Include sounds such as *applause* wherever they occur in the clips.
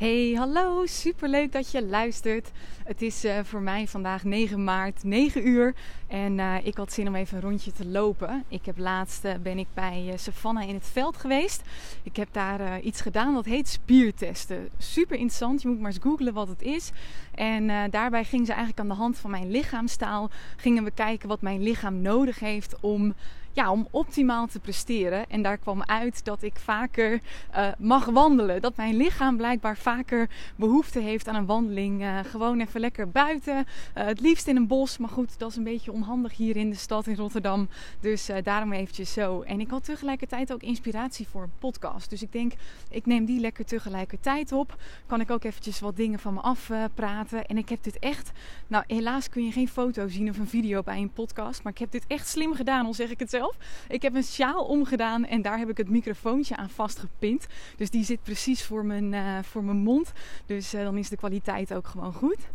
Hey, hallo, superleuk dat je luistert. Het is uh, voor mij vandaag 9 maart, 9 uur. En uh, ik had zin om even een rondje te lopen. Ik heb laatst uh, ben ik bij Savannah in het veld geweest. Ik heb daar iets gedaan dat heet spiertesten. Super interessant, je moet maar eens googlen wat het is. En daarbij ging ze eigenlijk aan de hand van mijn lichaamstaal... gingen we kijken wat mijn lichaam nodig heeft om ja, om optimaal te presteren. En daar kwam uit dat ik vaker uh, mag wandelen. Dat mijn lichaam blijkbaar vaker behoefte heeft aan een wandeling. Uh, gewoon even lekker buiten. Uh, het liefst in een bos. Maar goed, dat is een beetje onhandig hier in de stad in Rotterdam. Dus daarom eventjes zo. En ik had tegelijkertijd ook inspiratie voor een podcast. Dus ik denk, ik neem die lekker tegelijkertijd op. Kan ik ook eventjes wat dingen van me afpraten. en ik heb dit echt... Nou, helaas kun je geen foto zien of een video bij een podcast. Maar ik heb dit echt slim gedaan, al zeg ik het zelf. Ik heb een sjaal omgedaan en daar heb ik het microfoontje aan vastgepind. Dus die zit precies voor mijn, uh, voor mijn mond. Dus uh, dan is de kwaliteit ook gewoon goed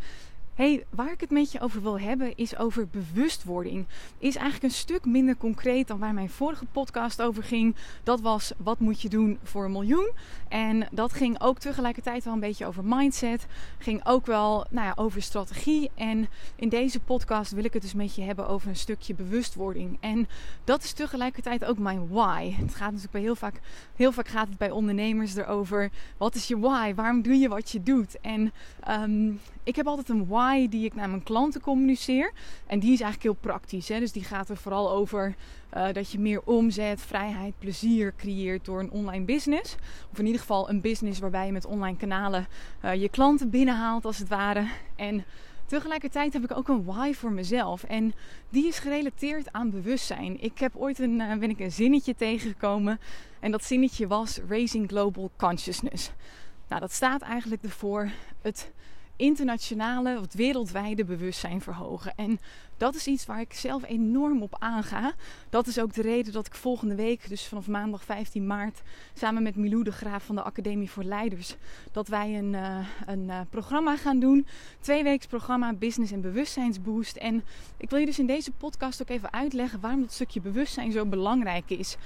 hey, waar ik het met je over wil hebben is over bewustwording. Is eigenlijk een stuk minder concreet dan waar mijn vorige podcast over ging. Dat was wat moet je doen voor een miljoen. En dat ging ook tegelijkertijd wel een beetje over mindset. Ging ook wel nou ja, over strategie. En in deze podcast wil ik het dus met je hebben over een stukje bewustwording. En dat is tegelijkertijd ook mijn why. Het gaat natuurlijk bij heel vaak, heel vaak gaat het bij ondernemers erover. Wat is je why? Waarom doe je wat je doet? En um, ik heb altijd een why die ik naar mijn klanten communiceer. En die is eigenlijk heel praktisch. Hè? Dus die gaat er vooral over uh, dat je meer omzet, vrijheid, plezier creëert door een online business. Of in ieder geval een business waarbij je met online kanalen uh, je klanten binnenhaalt als het ware. En tegelijkertijd heb ik ook een why voor mezelf. En die is gerelateerd aan bewustzijn. Ik heb ooit een, uh, ben ik een zinnetje tegengekomen. En dat zinnetje was Raising Global Consciousness. Nou, dat staat eigenlijk ervoor het internationale, het wereldwijde bewustzijn verhogen. En dat is iets waar ik zelf enorm op aanga. Dat is ook de reden dat ik volgende week, dus vanaf maandag 15 maart, samen met Milou de Graaf van de Academie voor Leiders, dat wij een, uh, een uh, programma gaan doen. Tweeweeks programma Business en Bewustzijnsboost. En ik wil je dus in deze podcast ook even uitleggen waarom dat stukje bewustzijn zo belangrijk is.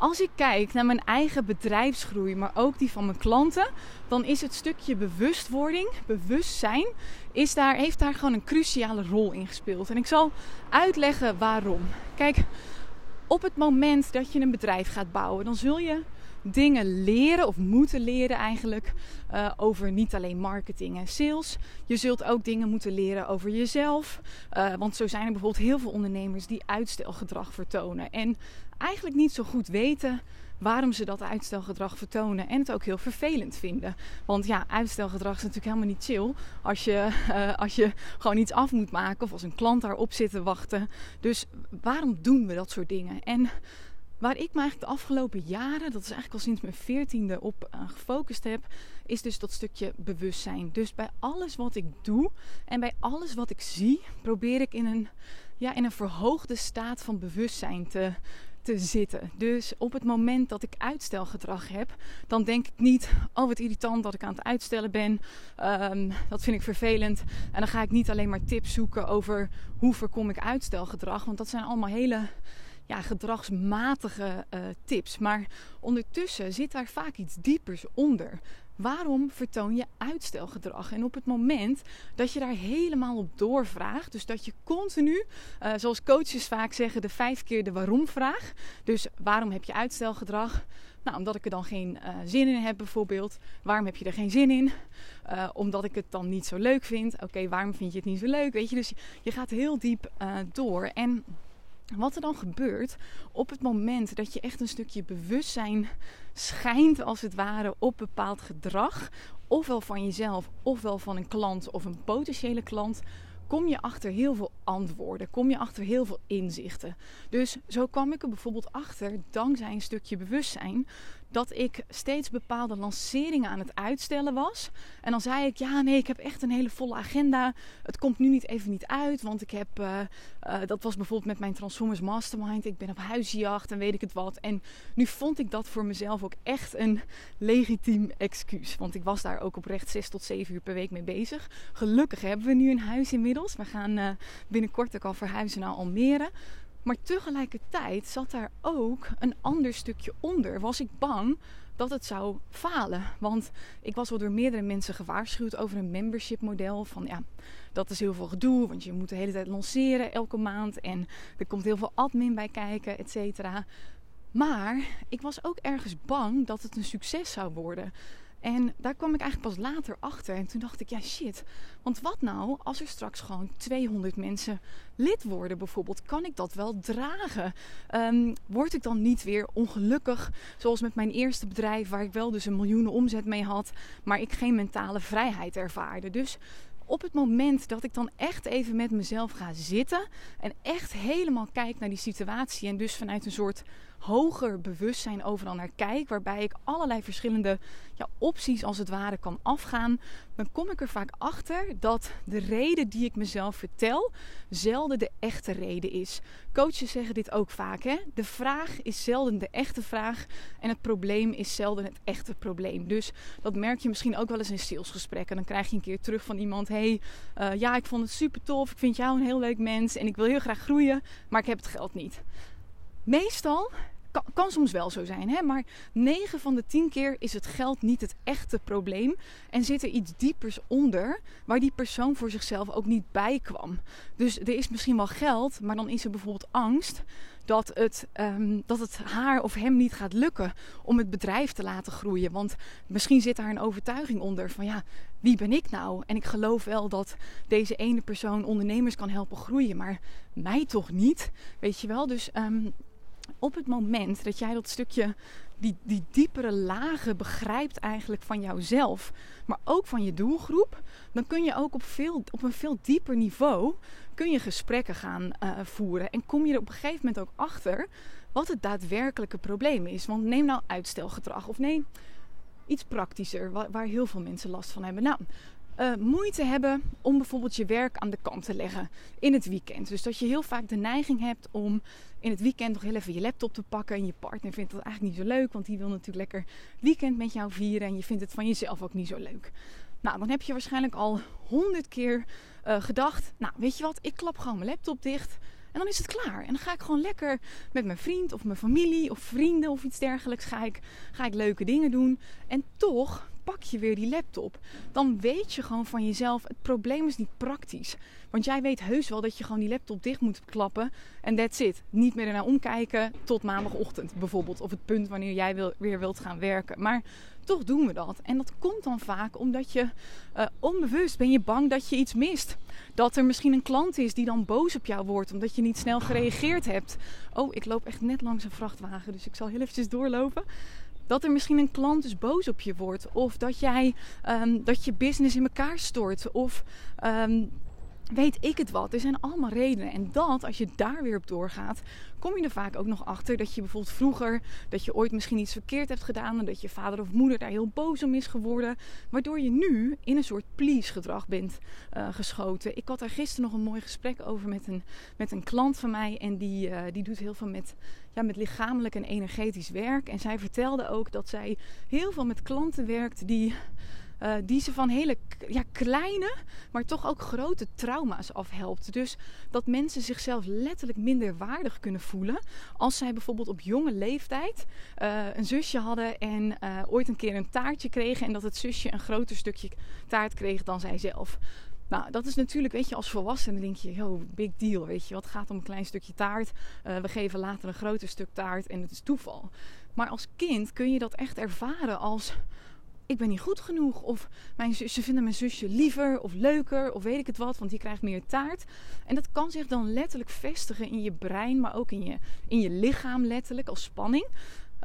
Als ik kijk naar mijn eigen bedrijfsgroei, maar ook die van mijn klanten, dan is het stukje bewustwording, bewustzijn, is daar, heeft daar gewoon een cruciale rol in gespeeld. En ik zal uitleggen waarom. Kijk, op het moment dat je een bedrijf gaat bouwen, dan zul je dingen leren of moeten leren eigenlijk uh, over niet alleen marketing en sales. Je zult ook dingen moeten leren over jezelf. Uh, want zo zijn er bijvoorbeeld heel veel ondernemers die uitstelgedrag vertonen. En eigenlijk niet zo goed weten waarom ze dat uitstelgedrag vertonen. En het ook heel vervelend vinden. Want ja, uitstelgedrag is natuurlijk helemaal niet chill. Als je, uh, *laughs* als je gewoon iets af moet maken of als een klant daarop zit te wachten. Dus waarom doen we dat soort dingen? En waar ik me eigenlijk de afgelopen jaren, dat is eigenlijk al sinds mijn veertiende, op uh, gefocust heb, is dus dat stukje bewustzijn. Dus bij alles wat ik doe en bij alles wat ik zie, probeer ik in een, ja, in een verhoogde staat van bewustzijn te, te zitten. Dus op het moment dat ik uitstelgedrag heb, dan denk ik niet: oh wat irritant dat ik aan het uitstellen ben. Um, dat vind ik vervelend. En dan ga ik niet alleen maar tips zoeken over hoe voorkom ik uitstelgedrag, want dat zijn allemaal hele ja, gedragsmatige uh, tips. Maar ondertussen zit daar vaak iets diepers onder. Waarom vertoon je uitstelgedrag? En op het moment dat je daar helemaal op doorvraagt, dus dat je continu, uh, zoals coaches vaak zeggen, de vijf keer de waarom-vraag. Dus waarom heb je uitstelgedrag? Nou, omdat ik er dan geen uh, zin in heb, bijvoorbeeld. Waarom heb je er geen zin in? Omdat ik het dan niet zo leuk vind. Oké, waarom vind je het niet zo leuk? Weet je, dus je gaat heel diep door. En wat er dan gebeurt op het moment dat je echt een stukje bewustzijn schijnt, als het ware, op bepaald gedrag, ofwel van jezelf, ofwel van een klant of een potentiële klant, kom je achter heel veel antwoorden, kom je achter heel veel inzichten. Dus zo kwam ik er bijvoorbeeld achter, dankzij een stukje bewustzijn, dat ik steeds bepaalde lanceringen aan het uitstellen was. En dan zei ik, ja nee, ik heb echt een hele volle agenda. Het komt nu niet even niet uit, want ik heb, uh, uh, dat was bijvoorbeeld met mijn Transformers Mastermind. Ik ben op huisjacht en weet ik het wat. En nu vond ik dat voor mezelf ook echt een legitiem excuus. Want ik was daar ook oprecht 6 tot 7 uur per week mee bezig. Gelukkig hebben we nu een huis inmiddels. We gaan uh, binnenkort ook al verhuizen naar Almere. Maar tegelijkertijd zat daar ook een ander stukje onder. Was ik bang dat het zou falen. Want ik was wel door meerdere mensen gewaarschuwd over een membership model. Van ja, dat is heel veel gedoe, want je moet de hele tijd lanceren elke maand. En er komt heel veel admin bij kijken, et cetera. Maar ik was ook ergens bang dat het een succes zou worden. En daar kwam ik eigenlijk pas later achter. En toen dacht ik, ja shit. Want wat nou als er straks gewoon 200 mensen lid worden bijvoorbeeld? Kan ik dat wel dragen? Um, word ik dan niet weer ongelukkig? Zoals met mijn eerste bedrijf, waar ik wel dus een miljoenen omzet mee had. Maar ik geen mentale vrijheid ervaarde. Dus op het moment dat ik dan echt even met mezelf ga zitten. En echt helemaal kijk naar die situatie. En dus vanuit een soort hoger bewustzijn overal naar kijk, waarbij ik allerlei verschillende ja, opties als het ware kan afgaan, dan kom ik er vaak achter dat de reden die ik mezelf vertel zelden de echte reden is. Coaches zeggen dit ook vaak. Hè? De vraag is zelden de echte vraag en het probleem is zelden het echte probleem. Dus dat merk je misschien ook wel eens in salesgesprekken. Dan krijg je een keer terug van iemand: hey, uh, ja, ik vond het super tof. Ik vind jou een heel leuk mens en ik wil heel graag groeien, maar ik heb het geld niet. Meestal kan, soms wel zo zijn, hè? maar 9 van de 10 keer is het geld niet het echte probleem. En zit er iets diepers onder waar die persoon voor zichzelf ook niet bij kwam. Dus er is misschien wel geld, maar dan is er bijvoorbeeld angst dat het, um, dat het haar of hem niet gaat lukken om het bedrijf te laten groeien. Want misschien zit daar een overtuiging onder van ja, wie ben ik nou? En ik geloof wel dat deze ene persoon ondernemers kan helpen groeien, maar mij toch niet. Weet je wel? Dus um, op het moment dat jij dat stukje, die, die diepere lagen begrijpt eigenlijk van jouzelf, maar ook van je doelgroep, dan kun je ook op, veel, op een veel dieper niveau kun je gesprekken gaan uh, voeren. En kom je er op een gegeven moment ook achter wat het daadwerkelijke probleem is. Want neem nou uitstelgedrag of neem iets praktischer, waar, waar heel veel mensen last van hebben. Nou, uh, moeite hebben om bijvoorbeeld je werk aan de kant te leggen in het weekend. Dus dat je heel vaak de neiging hebt om in het weekend nog heel even je laptop te pakken. En je partner vindt dat eigenlijk niet zo leuk, want die wil natuurlijk lekker weekend met jou vieren. En je vindt het van jezelf ook niet zo leuk. Nou, dan heb je waarschijnlijk al honderd keer uh, gedacht: Nou, weet je wat, ik klap gewoon mijn laptop dicht. En dan is het klaar. En dan ga ik gewoon lekker met mijn vriend of mijn familie of vrienden of iets dergelijks. Ga ik, ga ik leuke dingen doen. En toch pak je weer die laptop. Dan weet je gewoon van jezelf, het probleem is niet praktisch. Want jij weet heus wel dat je gewoon die laptop dicht moet klappen. En that's it. Niet meer ernaar omkijken tot maandagochtend bijvoorbeeld. Of het punt wanneer jij wil, weer wilt gaan werken. Maar toch doen we dat. En dat komt dan vaak omdat je uh, onbewust ben je bang dat je iets mist. Dat er misschien een klant is die dan boos op jou wordt omdat je niet snel gereageerd hebt. Oh, ik loop echt net langs een vrachtwagen, dus ik zal heel eventjes doorlopen dat er misschien een klant dus boos op je wordt. Of dat jij um, dat je business in elkaar stort. Of um, weet ik het wat. Er zijn allemaal redenen. En dat, als je daar weer op doorgaat, kom je er vaak ook nog achter dat je bijvoorbeeld vroeger, dat je ooit misschien iets verkeerd hebt gedaan. En dat je vader of moeder daar heel boos om is geworden. Waardoor je nu in een soort please gedrag bent uh, geschoten. Ik had daar gisteren nog een mooi gesprek over met een, met een klant van mij. En die, uh, die doet heel veel met, ja, met lichamelijk en energetisch werk. En zij vertelde ook dat zij heel veel met klanten werkt die uh, die ze van hele ja, kleine, maar toch ook grote trauma's afhelpt. Dus dat mensen zichzelf letterlijk minder waardig kunnen voelen als zij bijvoorbeeld op jonge leeftijd uh, een zusje hadden en uh, ooit een keer een taartje kregen en dat het zusje een groter stukje taart kreeg dan zijzelf. Nou, dat is natuurlijk, weet je, als volwassene denk je, yo, big deal, weet je. Wat gaat om een klein stukje taart? We geven later een groter stuk taart en het is toeval. Maar als kind kun je dat echt ervaren als ik ben niet goed genoeg. Of mijn ze vinden mijn zusje liever of leuker of weet ik het wat, want die krijgt meer taart. En dat kan zich dan letterlijk vestigen in je brein, maar ook in je, in je lichaam letterlijk als spanning.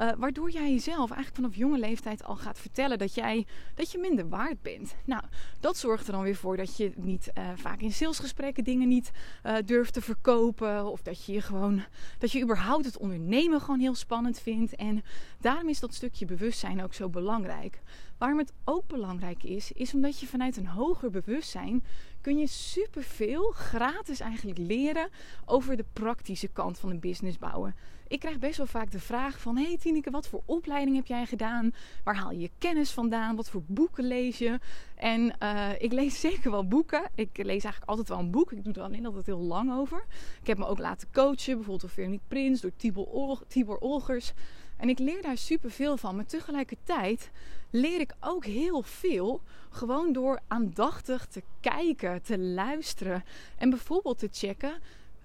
Uh, waardoor jij jezelf eigenlijk vanaf jonge leeftijd al gaat vertellen dat, jij, dat je minder waard bent. Nou, dat zorgt er dan weer voor dat je niet uh, vaak in salesgesprekken dingen niet uh, durft te verkopen. Of dat je gewoon dat je überhaupt het ondernemen gewoon heel spannend vindt. En daarom is dat stukje bewustzijn ook zo belangrijk. Waarom het ook belangrijk is, is omdat je vanuit een hoger bewustzijn kun je superveel gratis eigenlijk leren over de praktische kant van een business bouwen. Ik krijg best wel vaak de vraag van... Hey Tineke, wat voor opleiding heb jij gedaan? Waar haal je je kennis vandaan? Wat voor boeken lees je? En uh, ik lees *laughs* zeker wel boeken. Ik lees eigenlijk altijd wel een boek. Ik doe er alleen altijd heel lang over. Ik heb me ook laten coachen. Bijvoorbeeld door Veronique Prins, door Tibor, Ol Tibor Olgers. En ik leer daar super veel van. Maar tegelijkertijd leer ik ook heel veel gewoon door aandachtig te kijken, te luisteren en bijvoorbeeld te checken.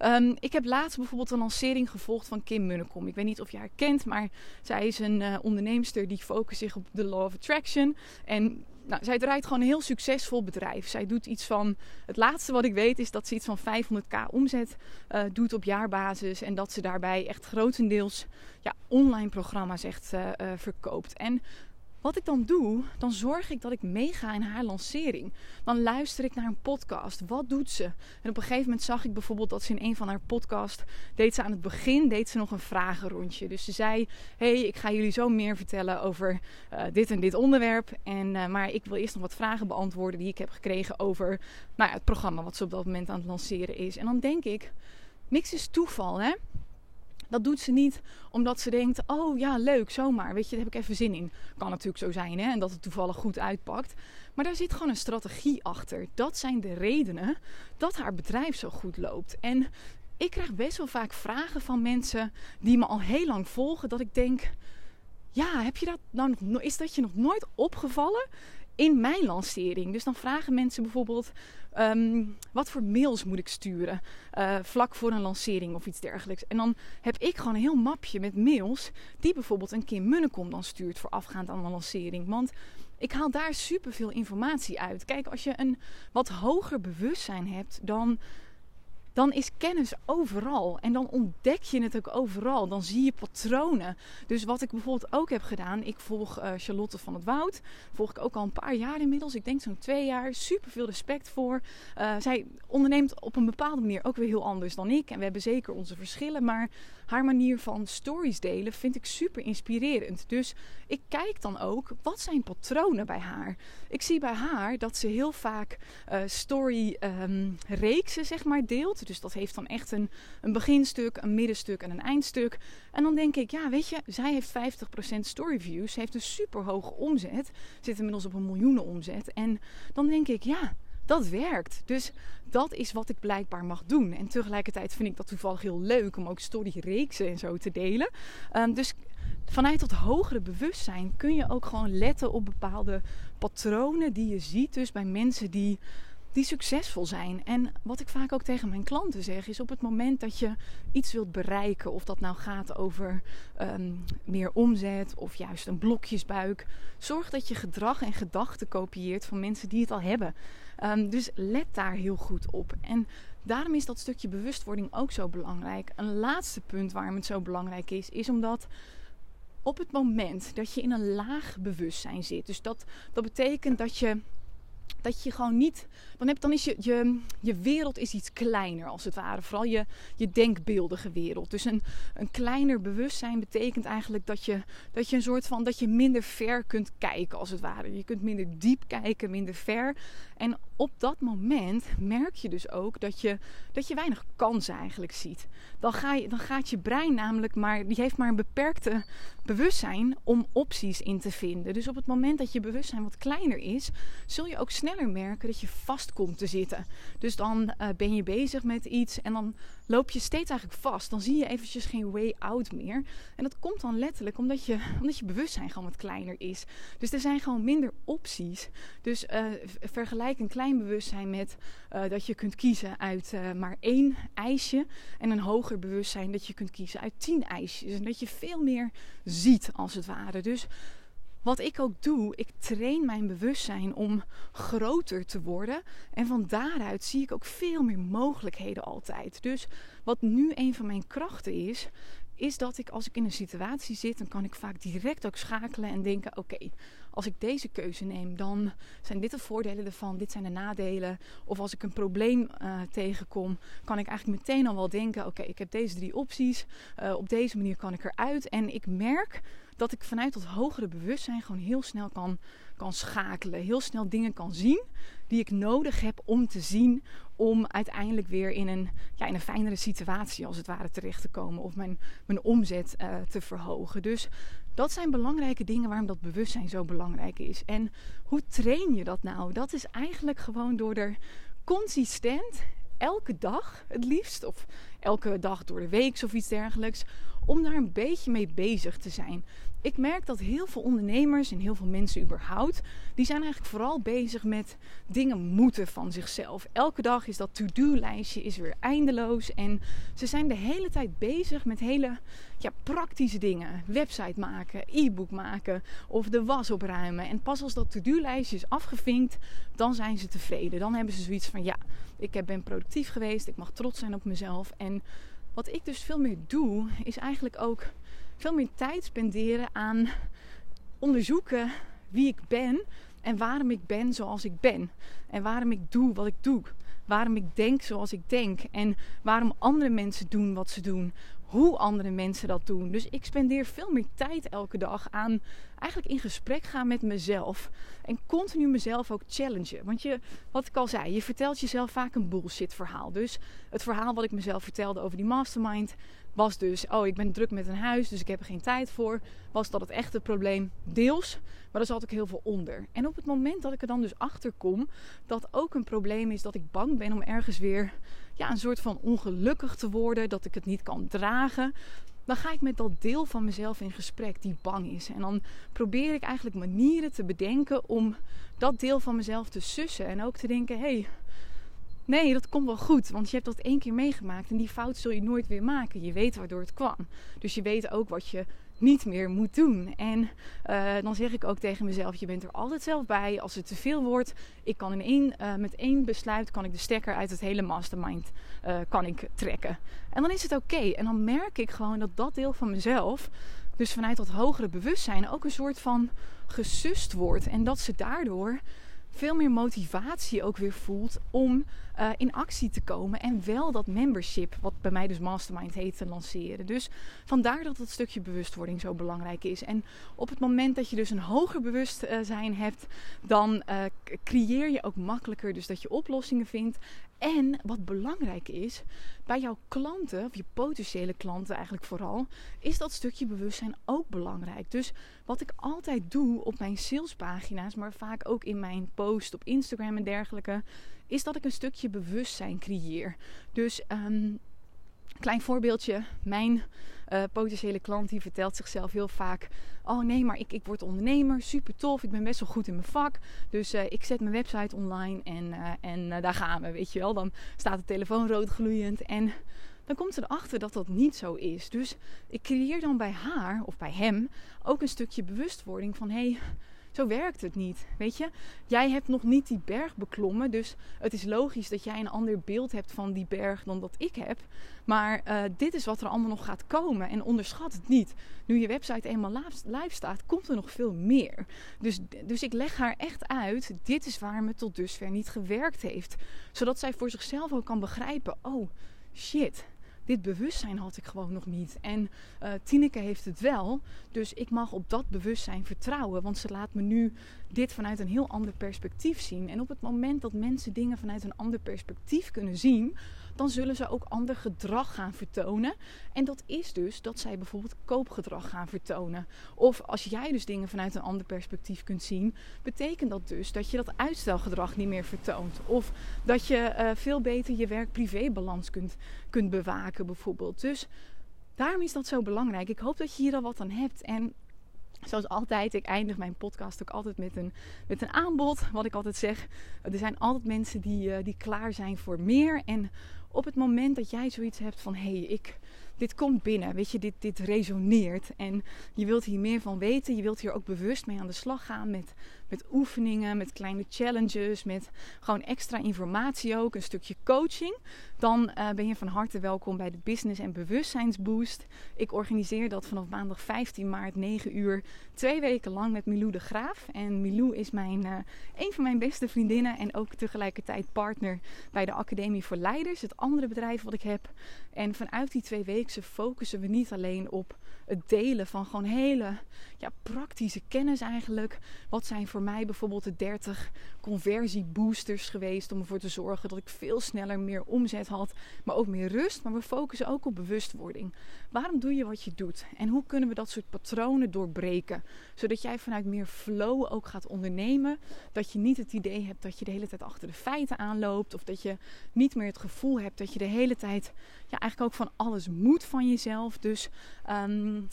Ehm, ik heb laatst bijvoorbeeld een lancering gevolgd van Kim Munnekom. Ik weet niet of je haar kent, maar zij is een uh, onderneemster die focust zich op de Law of Attraction. En nou, zij draait gewoon een heel succesvol bedrijf. Zij doet iets van. Het laatste wat ik weet is dat ze iets van 500k omzet uh, doet op jaarbasis. En dat ze daarbij echt grotendeels ja, online programma's echt uh, verkoopt. En wat ik dan doe, dan zorg ik dat ik meega in haar lancering. Dan luister ik naar een podcast. Wat doet ze? En op een gegeven moment zag ik bijvoorbeeld dat ze in een van haar podcasts deed ze aan het begin deed ze nog een vragenrondje. Dus ze zei: "Hey, ik ga jullie zo meer vertellen over uh, dit en dit onderwerp. En, uh, maar ik wil eerst nog wat vragen beantwoorden die ik heb gekregen over nou ja, het programma wat ze op dat moment aan het lanceren is." En dan denk ik: niks is toeval, hè? Dat doet ze niet omdat ze denkt: oh ja, leuk, zomaar. Weet je, daar heb ik even zin in. Kan natuurlijk zo zijn, hè? En dat het toevallig goed uitpakt. Maar daar zit gewoon een strategie achter. Dat zijn de redenen dat haar bedrijf zo goed loopt. En ik krijg best wel vaak vragen van mensen die me al heel lang volgen. Dat ik denk: ja, heb je dat nou is dat je nog nooit opgevallen? In mijn lancering. Dus dan vragen mensen bijvoorbeeld: um, wat voor mails moet ik sturen uh, vlak voor een lancering of iets dergelijks. En dan heb ik gewoon een heel mapje met mails die bijvoorbeeld een Kim Munnekom dan stuurt voorafgaand aan een lancering. Want ik haal daar superveel informatie uit. Kijk, als je een wat hoger bewustzijn hebt, dan dan is kennis overal. En dan ontdek je het ook overal. Dan zie je patronen. Dus wat ik bijvoorbeeld ook heb gedaan. Ik volg uh, Charlotte van het Woud. Volg ik ook al een paar jaar inmiddels. Ik denk zo'n twee jaar. Super veel respect voor. Uh, zij onderneemt op een bepaalde manier ook weer heel anders dan ik. En we hebben zeker onze verschillen. Maar haar manier van stories delen vind ik super inspirerend. Dus ik kijk dan ook. Wat zijn patronen bij haar? Ik zie bij haar dat ze heel vaak uh, story um, reeksen zeg maar deelt. Dus dat heeft dan echt een, een beginstuk, een middenstuk en een eindstuk. En dan denk ik, ja, weet je, zij heeft 50% storyviews. Ze heeft een super hoge omzet. Zit inmiddels op een miljoenen omzet. En dan denk ik, ja, dat werkt. Dus dat is wat ik blijkbaar mag doen. En tegelijkertijd vind ik dat toevallig heel leuk om ook storyreeksen en zo te delen. Um, dus vanuit dat hogere bewustzijn kun je ook gewoon letten op bepaalde patronen die je ziet. Dus bij mensen die die succesvol zijn. En wat ik vaak ook tegen mijn klanten zeg, is op het moment dat je iets wilt bereiken, of dat nou gaat over um, meer omzet of juist een blokjesbuik, zorg dat je gedrag en gedachten kopieert van mensen die het al hebben. Um, dus let daar heel goed op. En daarom is dat stukje bewustwording ook zo belangrijk. Een laatste punt waarom het zo belangrijk is, is omdat op het moment dat je in een laag bewustzijn zit, dus dat, dat betekent dat je dat je gewoon niet. Dan, heb, dan is je, je, wereld is iets kleiner als het ware. Vooral je, je denkbeeldige wereld. Dus een, een kleiner bewustzijn betekent eigenlijk dat je, dat je een soort van. dat je minder ver kunt kijken als het ware. Je kunt minder diep kijken, minder ver. En op dat moment merk je dus ook dat je, dat je weinig kansen eigenlijk ziet. Dan, ga je, dan gaat je brein namelijk maar. die heeft maar een beperkte bewustzijn om opties in te vinden. Dus op het moment dat je bewustzijn wat kleiner is, zul je ook sneller merken dat je vast komt te zitten. Dus dan uh, ben je bezig met iets en dan loop je steeds eigenlijk vast. Dan zie je eventjes geen way out meer. En dat komt dan letterlijk omdat je, *laughs* omdat je bewustzijn gewoon wat kleiner is. Dus er zijn gewoon minder opties. Dus uh, vergelijk een klein bewustzijn met uh, dat je kunt kiezen uit maar één ijsje. En een hoger bewustzijn dat je kunt kiezen uit tien ijsjes. En dat je veel meer ziet als het ware. Dus wat ik ook doe, ik train mijn bewustzijn om groter te worden. En van daaruit zie ik ook veel meer mogelijkheden altijd. Dus wat nu een van mijn krachten is, is dat ik als ik in een situatie zit, dan kan ik vaak direct ook schakelen en denken: oké, als ik deze keuze neem, dan zijn dit de voordelen ervan, dit zijn de nadelen. Of als ik een probleem uh, tegenkom, kan ik eigenlijk meteen al wel denken: oké, ik heb deze drie opties. Uh, op deze manier kan ik eruit. En ik merk dat ik vanuit dat hogere bewustzijn gewoon heel snel kan, kan schakelen. Heel snel dingen kan zien die ik nodig heb om te zien. Om uiteindelijk weer in een, ja, in een fijnere situatie als het ware terecht te komen. Of mijn, mijn omzet uh, te verhogen. Dus dat zijn belangrijke dingen waarom dat bewustzijn zo belangrijk is. En hoe train je dat nou? Dat is eigenlijk gewoon door er consistent elke dag het liefst, of elke dag door de week of iets dergelijks, om daar een beetje mee bezig te zijn. Ik merk dat heel veel ondernemers en heel veel mensen überhaupt, die zijn eigenlijk vooral bezig met dingen moeten van zichzelf. Elke dag is dat to-do-lijstje is weer eindeloos en ze zijn de hele tijd bezig met hele ja, praktische dingen. Website maken, e-book maken of de was opruimen. En pas als dat to-do-lijstje is afgevinkt, dan zijn ze tevreden. Dan hebben ze zoiets van ja, ik ben productief geweest, ik mag trots zijn op mezelf en wat ik dus veel meer doe, is eigenlijk ook veel meer tijd spenderen aan onderzoeken wie ik ben en waarom ik ben zoals ik ben. En waarom ik doe wat ik doe. Waarom ik denk zoals ik denk. En waarom andere mensen doen wat ze doen hoe andere mensen dat doen. Dus ik spendeer veel meer tijd elke dag aan eigenlijk in gesprek gaan met mezelf. En continu mezelf ook challengen. Want je, wat ik al zei, je vertelt jezelf vaak een bullshit verhaal. Dus het verhaal wat ik mezelf vertelde over die mastermind was dus: oh, ik ben druk met een huis, dus ik heb er geen tijd voor. Was dat het echte probleem? Deels. Maar er zat ook heel veel onder. En op het moment dat ik er dan dus achter kom dat ook een probleem is dat ik bang ben om ergens weer ja, een soort van ongelukkig te worden, dat ik het niet kan dragen, dan ga ik met dat deel van mezelf in gesprek die bang is. En dan probeer ik eigenlijk manieren te bedenken om dat deel van mezelf te sussen. En ook te denken: hé, hey, nee, dat komt wel goed. Want je hebt dat één keer meegemaakt en die fout zul je nooit weer maken. Je weet waardoor het kwam. Dus je weet ook wat je niet meer moet doen. En uh, dan zeg ik ook tegen mezelf: je bent er altijd zelf bij. Als het te veel wordt, ik kan in één, uh, met één besluit kan ik de stekker uit het hele mastermind uh, kan ik trekken. En dan is het oké. En dan merk ik gewoon dat dat deel van mezelf, dus vanuit dat hogere bewustzijn, ook een soort van gesust wordt. En dat ze daardoor veel meer motivatie ook weer voelt om uh, in actie te komen. En wel dat membership, wat bij mij dus Mastermind heet, te lanceren. Dus vandaar dat dat stukje bewustwording zo belangrijk is. En op het moment dat je dus een hoger bewustzijn hebt, dan uh, creëer je ook makkelijker dus dat je oplossingen vindt. En wat belangrijk is, bij jouw klanten, of je potentiële klanten eigenlijk vooral, is dat stukje bewustzijn ook belangrijk. Dus wat ik altijd doe op mijn salespagina's, maar vaak ook in mijn post op Instagram en dergelijke, is dat ik een stukje bewustzijn creëer. Dus um, klein voorbeeldje, mijn uh, potentiële klant die vertelt zichzelf heel vaak: Oh nee, maar ik, ik word ondernemer, super tof, ik ben best wel goed in mijn vak. Dus uh, ik zet mijn website online en, uh, en daar gaan we, weet je wel. Dan staat de telefoon rood gloeiend en dan komt ze erachter dat dat niet zo is. Dus ik creëer dan bij haar of bij hem ook een stukje bewustwording van: Hey, zo werkt het niet. Weet je, jij hebt nog niet die berg beklommen. Dus het is logisch dat jij een ander beeld hebt van die berg dan dat ik heb. Maar uh, dit is wat er allemaal nog gaat komen. En onderschat het niet. Nu je website eenmaal live staat, komt er nog veel meer. Dus, dus ik leg haar echt uit: dit is waar me tot dusver niet gewerkt heeft. Zodat zij voor zichzelf ook kan begrijpen: oh shit dit bewustzijn had ik gewoon nog niet. En uh, Tineke heeft het wel. Dus ik mag op dat bewustzijn vertrouwen. Want ze laat me nu dit vanuit een heel ander perspectief zien. En op het moment dat mensen dingen vanuit een ander perspectief kunnen zien, dan zullen ze ook ander gedrag gaan vertonen. En dat is dus dat zij bijvoorbeeld koopgedrag gaan vertonen. Of als jij dus dingen vanuit een ander perspectief kunt zien, betekent dat dus dat je dat uitstelgedrag niet meer vertoont. Of dat je uh, veel beter je werk-privé-balans kunt, kunt bewaken, bijvoorbeeld. Dus daarom is dat zo belangrijk. Ik hoop dat je hier al wat aan hebt. En Zoals altijd, ik eindig mijn podcast ook altijd met een, met een aanbod. Wat ik altijd zeg, er zijn altijd mensen die, uh, die klaar zijn voor meer. En op het moment dat jij zoiets hebt van hé, hey, ik, dit komt binnen, weet je, dit, dit resoneert en je wilt hier meer van weten, je wilt hier ook bewust mee aan de slag gaan met, met oefeningen, met kleine challenges, met gewoon extra informatie ook, een stukje coaching, dan uh, ben je van harte welkom bij de Business en Bewustzijnsboost. Ik organiseer dat vanaf maandag 15 maart 9 uur, twee weken lang met Milou de Graaf. En Milou is mijn, uh, een van mijn beste vriendinnen en ook tegelijkertijd partner bij de Academie voor Leiders, het andere bedrijven wat ik heb. En vanuit die twee weken focussen we niet alleen op het delen van gewoon hele ja, praktische kennis eigenlijk. Wat zijn voor mij bijvoorbeeld de 30 conversieboosters geweest om ervoor te zorgen dat ik veel sneller meer omzet had, maar ook meer rust. Maar we focussen ook op bewustwording. Waarom doe je wat je doet? En hoe kunnen we dat soort patronen doorbreken? Zodat jij vanuit meer flow ook gaat ondernemen. Dat je niet het idee hebt dat je de hele tijd achter de feiten aanloopt. Of dat je niet meer het gevoel hebt dat je de hele tijd ja, eigenlijk ook van alles moet van jezelf. Dus um,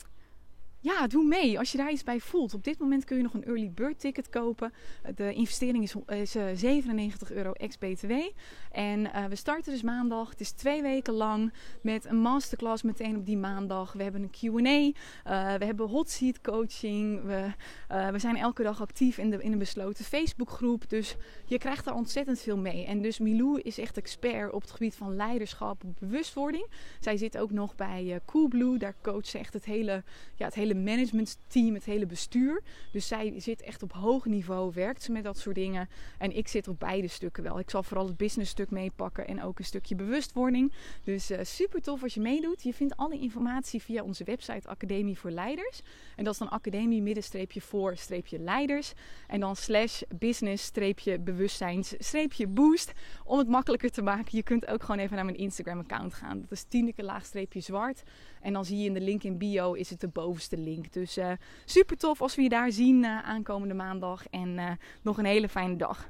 ja, doe mee als je daar iets bij voelt. Op dit moment kun je nog een early bird ticket kopen. De investering is, is 97 eh, euro ex-BTW. En uh, we starten dus maandag. Het is twee weken lang met een masterclass meteen op die maandag. We hebben een Q&A. Uh, we hebben hot seat coaching. We, we zijn elke dag actief in, de, in een besloten Facebookgroep. Dus je krijgt daar ontzettend veel mee. En dus Milou is echt expert op het gebied van leiderschap, bewustwording. Zij zit ook nog bij Coolblue. Daar coacht ze echt het hele, ja, het hele hele managementteam, het hele bestuur. Dus zij zit echt op hoog niveau, werkt ze met dat soort dingen. En ik zit op beide stukken wel. Ik zal vooral het business stuk meepakken en ook een stukje bewustwording. Dus uh, super tof als je meedoet. Je vindt alle informatie via onze website Academie voor Leiders. En dat is dan academie middenstreepje voor streepje leiders. En dan slash business streepje bewustzijns streepje boost. Om het makkelijker te maken. Je kunt ook gewoon even naar mijn Instagram account gaan. Dat is tieneke laagstreepje zwart. En dan zie je in de link in bio is het de bovenste link. Dus uh, super tof als we je daar zien uh, aankomende maandag. En uh, nog een hele fijne dag.